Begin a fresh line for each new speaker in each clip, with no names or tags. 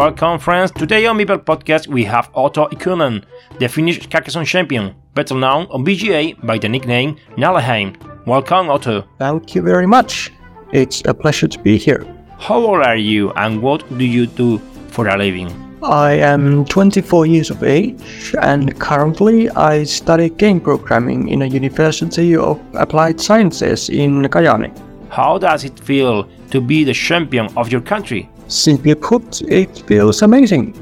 Welcome, friends. Today on Meeple Podcast, we have Otto Ikonen, the Finnish Carcassonne champion, better known on BGA by the nickname Nalleheim. Welcome, Otto.
Thank you very much. It's a pleasure to be here.
How old are you and what do you do for a living?
I am 24 years of age and currently I study game programming in a University of Applied Sciences in Kajaani.
How does it feel to be the champion of your country?
Simply put, it feels amazing.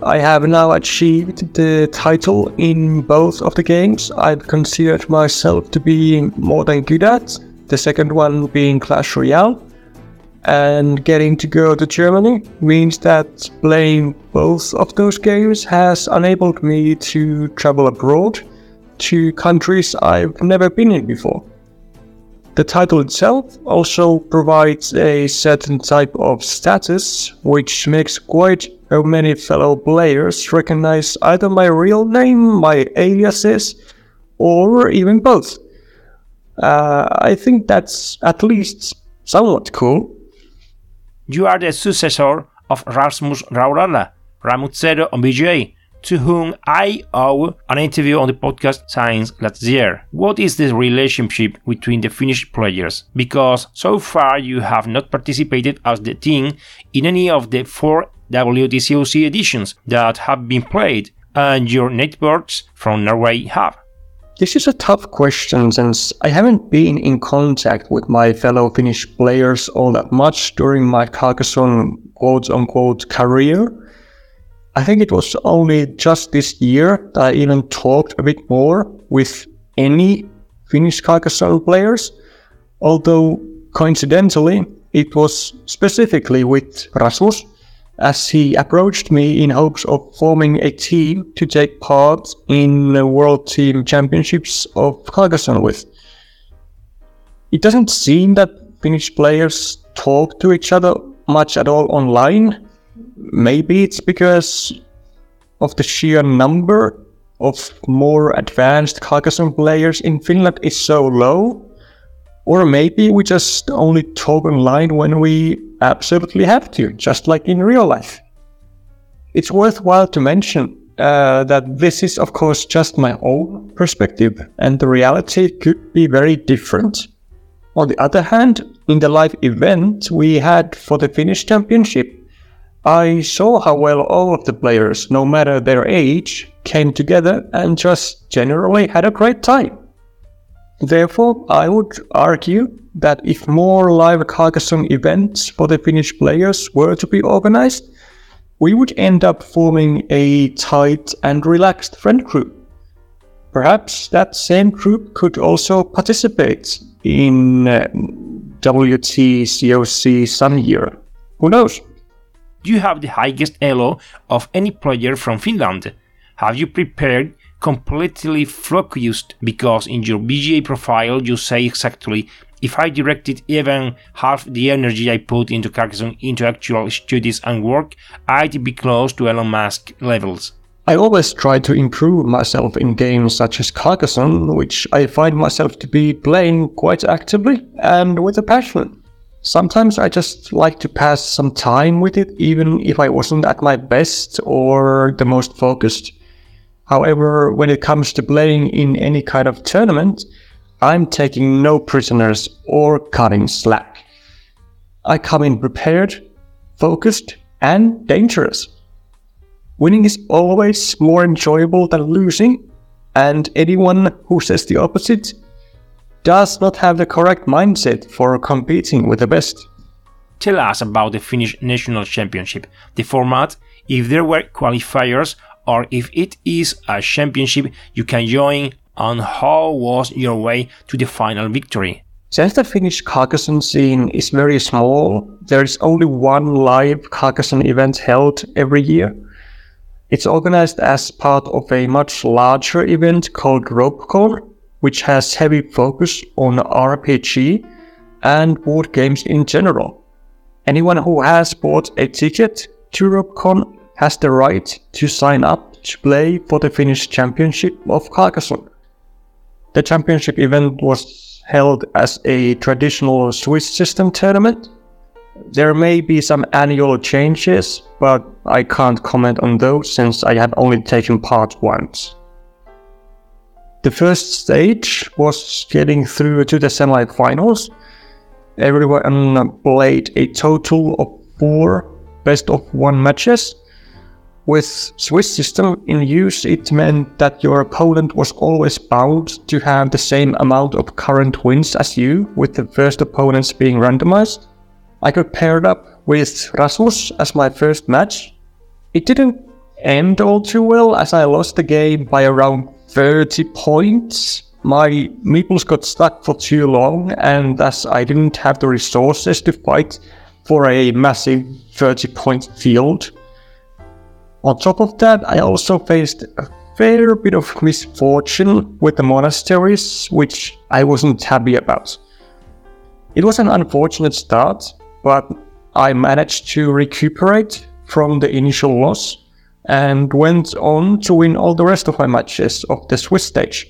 I have now achieved the title in both of the games I've considered myself to be more than good at, the second one being Clash Royale. And getting to go to Germany means that playing both of those games has enabled me to travel abroad to countries I've never been in before. The title itself also provides a certain type of status, which makes quite many fellow players recognize either my real name, my aliases, or even both. Uh, I think that's at least somewhat cool.
You are the successor of Rasmus Raurala, on BGA, to whom I owe an interview on the podcast since last year. What is the relationship between the Finnish players? Because so far you have not participated as the team in any of the four WTCOC editions that have been played, and your networks from Norway have.
This is a tough question since I haven't been in contact with my fellow Finnish players all that much during my Carcassonne quote unquote career. I think it was only just this year that I even talked a bit more with any Finnish Carcassonne players, although coincidentally, it was specifically with Rasmus, as he approached me in hopes of forming a team to take part in the World Team Championships of Carcassonne with. It doesn't seem that Finnish players talk to each other much at all online, maybe it's because of the sheer number of more advanced Carcassonne players in Finland is so low. Or maybe we just only talk online when we absolutely have to, just like in real life. It's worthwhile to mention uh, that this is, of course, just my own perspective, and the reality could be very different. On the other hand, in the live event we had for the Finnish Championship, I saw how well all of the players, no matter their age, came together and just generally had a great time. Therefore, I would argue that if more live Carcassonne events for the Finnish players were to be organized, we would end up forming a tight and relaxed friend group. Perhaps that same group could also participate in uh, WTCOC Sun Year. Who knows?
You have the highest elo of any player from Finland. Have you prepared completely focused because in your BGA profile you say exactly if I directed even half the energy I put into Carcassonne into actual studies and work, I'd be close to Elon Musk levels.
I always try to improve myself in games such as Carcassonne, which I find myself to be playing quite actively and with a passion. Sometimes I just like to pass some time with it, even if I wasn't at my best or the most focused. However, when it comes to playing in any kind of tournament, I'm taking no prisoners or cutting slack. I come in prepared, focused, and dangerous. Winning is always more enjoyable than losing, and anyone who says the opposite does not have the correct mindset for competing with the best.
Tell us about the Finnish National Championship, the format, if there were qualifiers, or if it is a championship you can join, and how was your way to the final victory?
Since the Finnish Carcassonne scene is very small, there is only one live Carcassonne event held every year. It's organized as part of a much larger event called RopeCon, which has heavy focus on RPG and board games in general. Anyone who has bought a ticket to RopeCon has the right to sign up to play for the Finnish Championship of Carcassonne. The championship event was held as a traditional Swiss system tournament. There may be some annual changes, but I can't comment on those since I have only taken part once. The first stage was getting through to the semi-finals. Everyone played a total of four best of one matches with Swiss system in use, it meant that your opponent was always bound to have the same amount of current wins as you, with the first opponents being randomized. I got paired up with Rasmus as my first match. It didn't end all too well as I lost the game by around 30 points. My meeples got stuck for too long, and thus I didn't have the resources to fight for a massive 30 point field. On top of that, I also faced a fair bit of misfortune with the monasteries, which I wasn't happy about. It was an unfortunate start, but I managed to recuperate from the initial loss and went on to win all the rest of my matches of the Swiss stage.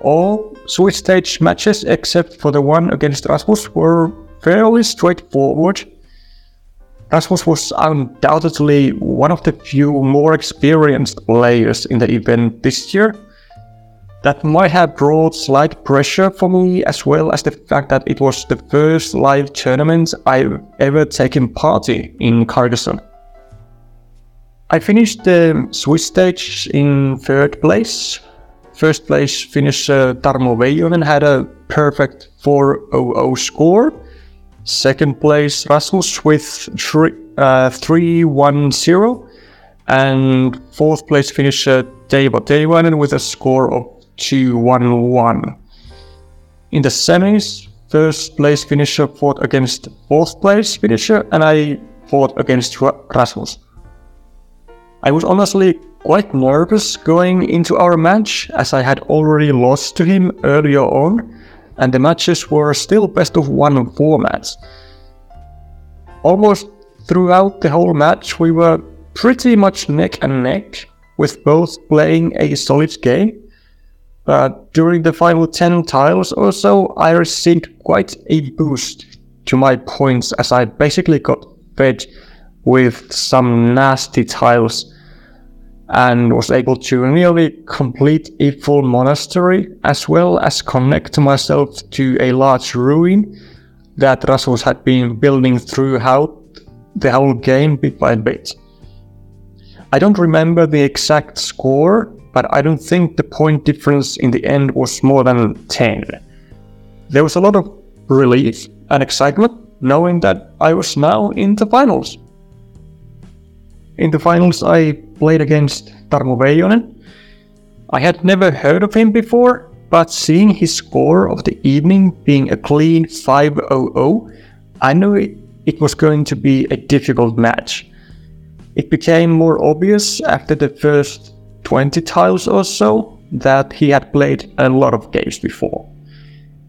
All Swiss stage matches except for the one against Rasmus were fairly straightforward Rasmus was undoubtedly one of the few more experienced players in the event this year. That might have brought slight pressure for me, as well as the fact that it was the first live tournament I've ever taken part in in Carcassonne. I finished the Swiss stage in third place. First place finisher Tarmo Veijonen had a perfect 400 score, Second place, Rasmus with 3 uh, 310. And fourth place finisher, Teivo Teivainen with a score of 211. In the semis, first place finisher fought against fourth place finisher, and I fought against Rasmus. I was honestly quite nervous going into our match as I had already lost to him earlier on, and the matches were still best of one formats. Almost throughout the whole match, we were pretty much neck and neck, with both playing a solid game. But during the final 10 tiles or so, I received quite a boost to my points as I basically got fed with some nasty tiles and was able to nearly complete a full monastery as well as connect myself to a large ruin that Rasmus had been building throughout the whole game bit by bit. I don't remember the exact score, but I don't think the point difference in the end was more than 10. There was a lot of relief and excitement knowing that I was now in the finals. In the finals, I played against Tarmo Veijonen. I had never heard of him before, but seeing his score of the evening being a clean 500, I knew it, it was going to be a difficult match. It became more obvious after the first 20 tiles or so that he had played a lot of games before.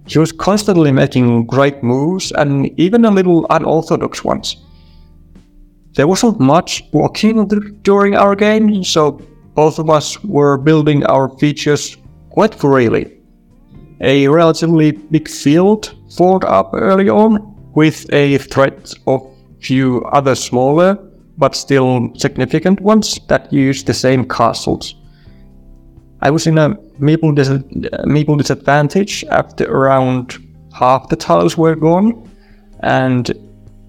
He was constantly making great moves and even a little unorthodox ones. There wasn't much walking during our game, so both of us were building our features quite freely. A relatively big field formed up early on, with a threat of few other smaller but still significant ones that use the same castles. I was in a meeple, dis- meeple disadvantage after around half the tiles were gone, and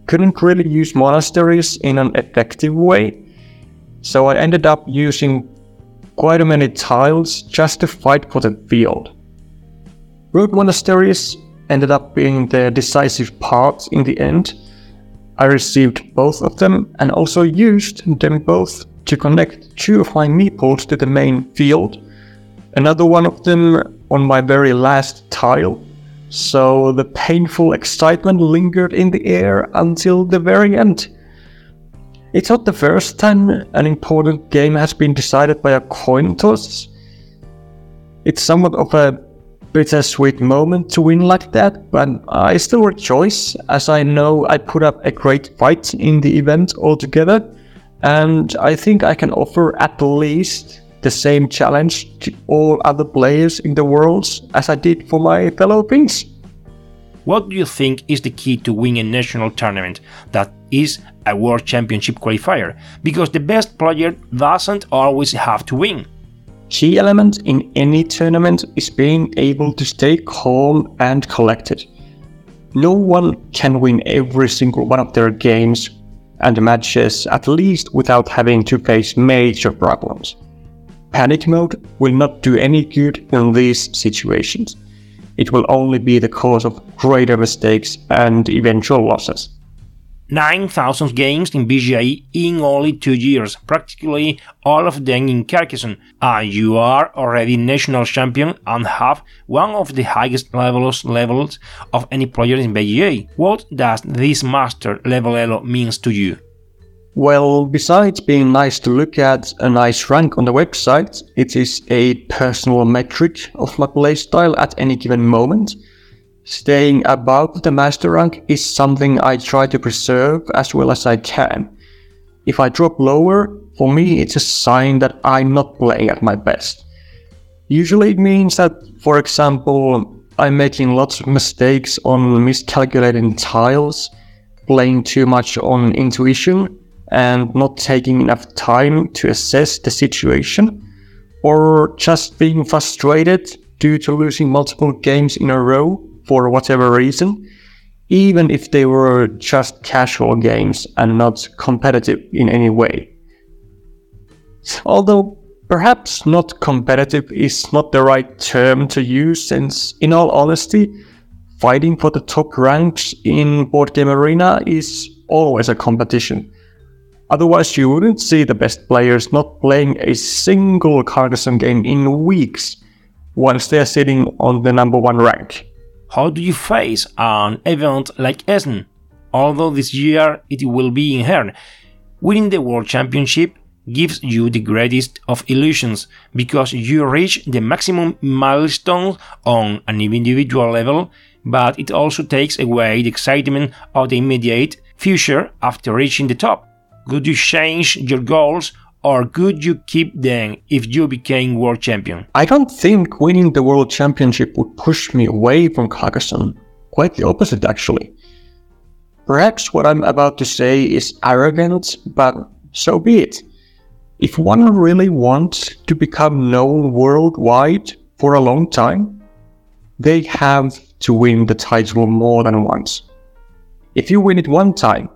couldn't really use monasteries in an effective way. so I ended up using quite a many tiles just to fight for the field. Rogue Monasteries ended up being the decisive part in the end. I received both of them and also used them both to connect two of my meeples to the main field. Another one of them on my very last tile. So the painful excitement lingered in the air until the very end. It's not the first time an important game has been decided by a coin toss. It's somewhat of a bittersweet moment to win like that, but I still rejoice as I know I put up a great fight in the event altogether, and I think I can offer at least the same challenge to all other players in the world as I did for my fellow Finns.
What do you think is the key to win a national tournament that is a World Championship qualifier? Because the best player doesn't always have to win.
Key element in any tournament is being able to stay calm and collected. No one can win every single one of their games and matches at least without having to face major problems. Panic mode will not do any good in these situations. It will only be the cause of greater mistakes and eventual losses.
9,000 games in BGA in only two years, practically all of them in Carcassonne, and you are already national champion and have one of the highest levels levels of any player in BGA. What does this master level elo means to you?
Well, besides being nice to look at, a nice rank on the website, it is a personal metric of my playstyle at any given moment Staying above the master rank is something I try to preserve as well as I can. If I drop lower, for me it's a sign that I'm not playing at my best. Usually it means that, for example, I'm making lots of mistakes on miscalculating tiles, playing too much on intuition, and not taking enough time to assess the situation, or just being frustrated due to losing multiple games in a row for whatever reason, even if they were just casual games and not competitive in any way. Although perhaps not competitive is not the right term to use, since, in all honesty, fighting for the top ranks in Board Game Arena is always a competition. Otherwise, you wouldn't see the best players not playing a single Carcassonne game in weeks once they're sitting on the number one rank.
How do you face an event like Essen? Although this year it will be in Herne, winning the World Championship gives you the greatest of illusions because you reach the maximum milestone on an individual level, but it also takes away the excitement of the immediate future after reaching the top. Could you change your goals or could you keep them if you became world champion?
I don't think winning the world championship would push me away from Carcassonne. Quite the opposite, actually. Perhaps what I'm about to say is arrogant, but so be it. If one really wants to become known worldwide for a long time, they have to win the title more than once. If you win it one time,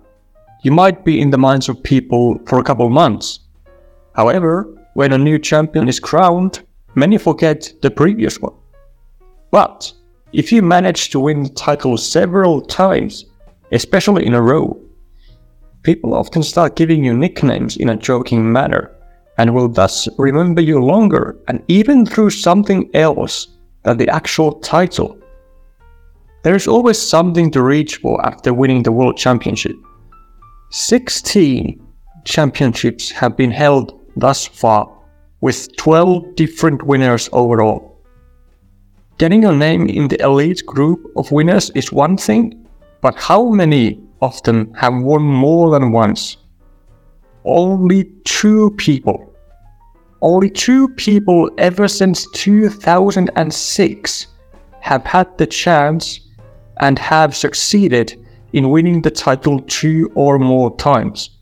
you might be in the minds of people for a couple months, However, when a new champion is crowned, many forget the previous one. But if you manage to win the title several times, especially in a row, people often start giving you nicknames in a joking manner and will thus remember you longer and even through something else than the actual title. There is always something to reach for after winning the World Championship. 16 championships have been held thus far, with 12 different winners overall. Getting your name in the elite group of winners is one thing, but how many of them have won more than once? Only two people. Only two people ever since 2006 have had the chance and have succeeded in winning the title two or more times.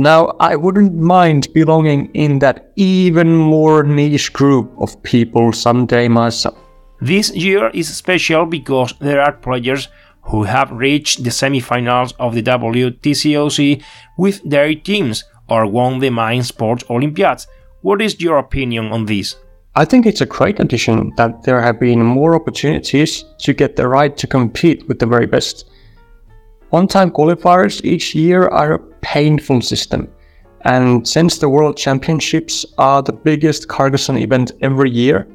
Now, I wouldn't mind belonging in that even more niche group of people someday myself.
This year is special because there are players who have reached the semifinals of the WTCOC with their teams, or won the mind sports Olympiads. What is your opinion on this?
I think it's a great addition that there have been more opportunities to get the right to compete with the very best. One time qualifiers each year are a painful system, and since the World Championships are the biggest Carcassonne event every year,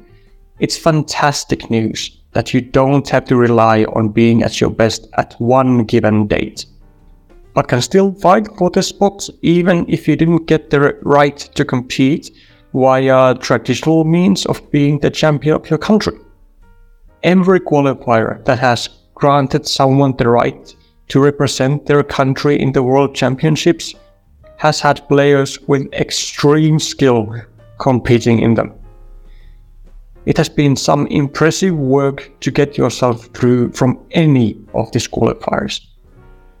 it's fantastic news that you don't have to rely on being at your best at one given date, but can still fight for the spot even if you didn't get the right to compete via traditional means of being the champion of your country. Every qualifier that has granted someone the right to represent their country in the World Championships has had players with extreme skill competing in them. It has been some impressive work to get yourself through from any of these qualifiers.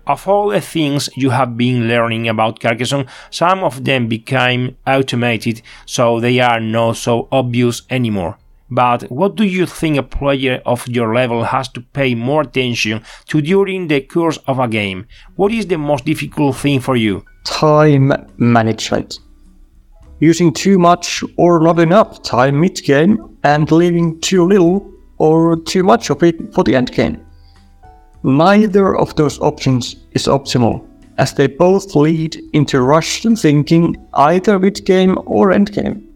Of all the things you have been learning about Carcassonne, some of them became automated, so they are not so obvious anymore. But what do you think a player of your level has to pay more attention to during the course of a game? What is the most difficult thing for you?
Time management. Using too much or not enough time mid game and leaving too little or too much of it for the end game. Neither of those options is optimal, as they both lead into rushed thinking either mid game or end game.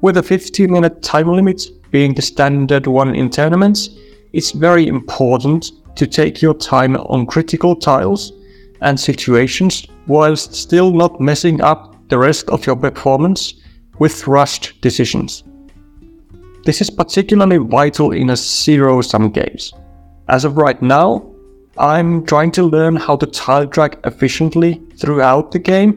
With a 15 minute time limit being the standard one in tournaments, it's very important to take your time on critical tiles and situations whilst still not messing up the rest of your performance with rushed decisions. This is particularly vital in a zero sum games. As of right now, I'm trying to learn how to tile drag efficiently throughout the game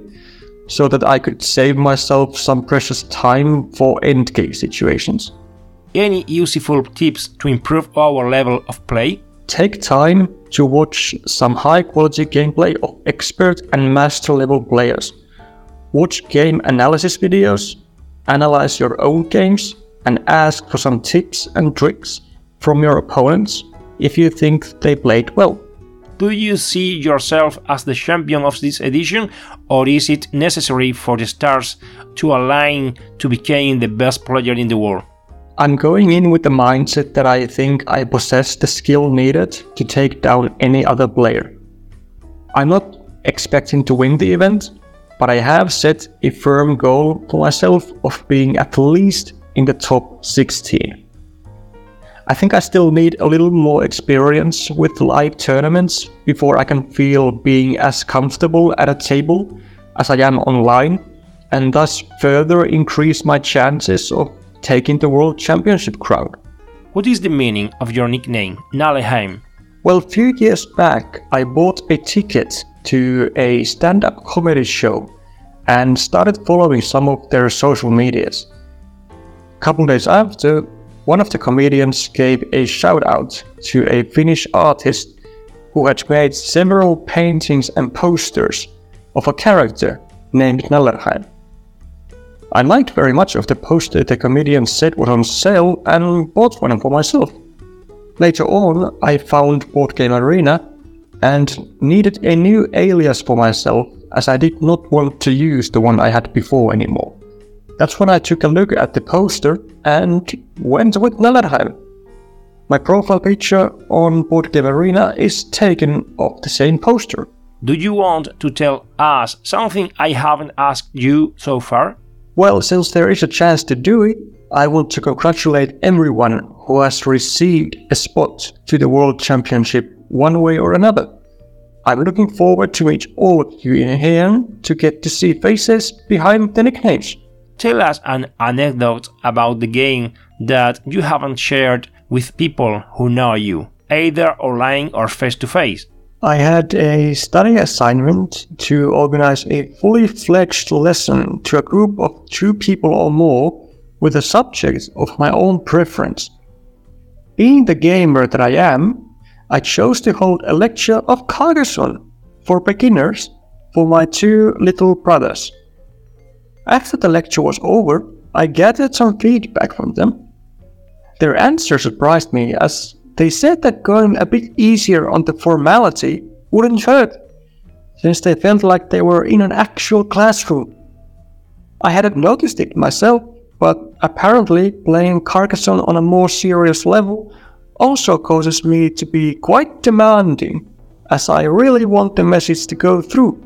so that I could save myself some precious time for endgame situations.
Any useful tips to improve our level of play?
Take time to watch some high quality gameplay of expert and master level players. Watch game analysis videos, analyze your own games, and ask for some tips and tricks from your opponents if you think they played well.
Do you see yourself as the champion of this edition, or is it necessary for the stars to align to become the best player in the world?
I'm going in with the mindset that I think I possess the skill needed to take down any other player. I'm not expecting to win the event, but I have set a firm goal for myself of being at least in the top 16. I think I still need a little more experience with live tournaments before I can feel being as comfortable at a table as I am online, and thus further increase my chances of taking the World Championship crown.
What is the meaning of your nickname, Nalleheim?
Well, a few years back, I bought a ticket to a stand up comedy show and started following some of their social medias. A couple days after, one of the comedians gave a shout out to a Finnish artist who had made several paintings and posters of a character named Nalleheim. I liked very much of the poster the comedian said was on sale and bought one for myself. Later on, I found Board Game Arena and needed a new alias for myself as I did not want to use the one I had before anymore. That's when I took a look at the poster and went with Nalleheim. My profile picture on Board Game Arena is taken off the same poster.
Do you want to tell us something I haven't asked you so far?
Well, since there is a chance to do it, I want to congratulate everyone who has received a spot to the World Championship one way or another. I'm looking forward to meet all of you in here to get to see faces behind the nicknames.
Tell us an anecdote about the game that you haven't shared with people who know you, either online or face to face.
I had a study assignment to organize a fully fledged lesson to a group of two people or more with a subject of my own preference. Being the gamer that I am, I chose to hold a lecture of Carcassonne for beginners for my two little brothers. After the lecture was over, I gathered some feedback from them. Their answer surprised me as they said that going a bit easier on the formality wouldn't hurt. since they felt like they were in an actual classroom. I hadn't noticed it myself, but apparently playing Carcassonne on a more serious level also causes me to be quite demanding, as I really want the message to go through.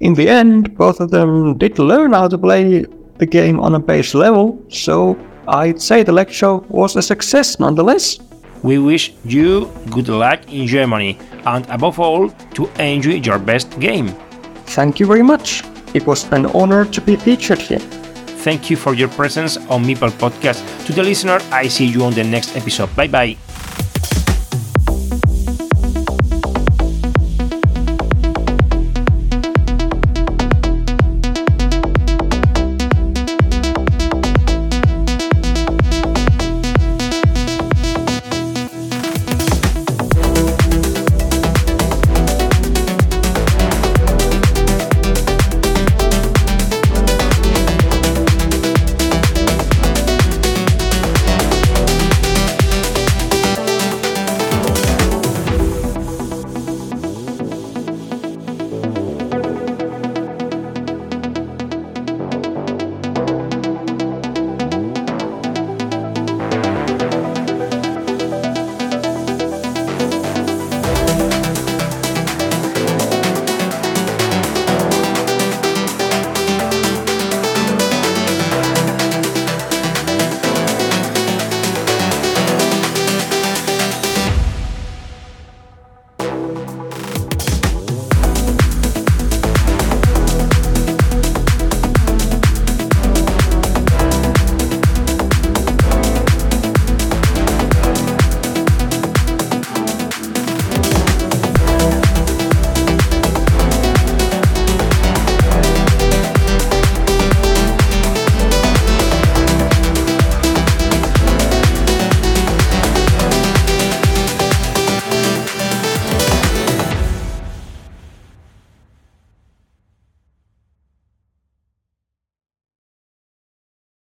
In the end, both of them did learn how to play the game on a base level, so I'd say the lecture was a success nonetheless.
We wish you good luck in Germany and above all to enjoy your best game.
Thank you very much. It was an honor to be featured here.
Thank you for your presence on Meeple Podcast. To the listener, I see you on the next episode. Bye bye.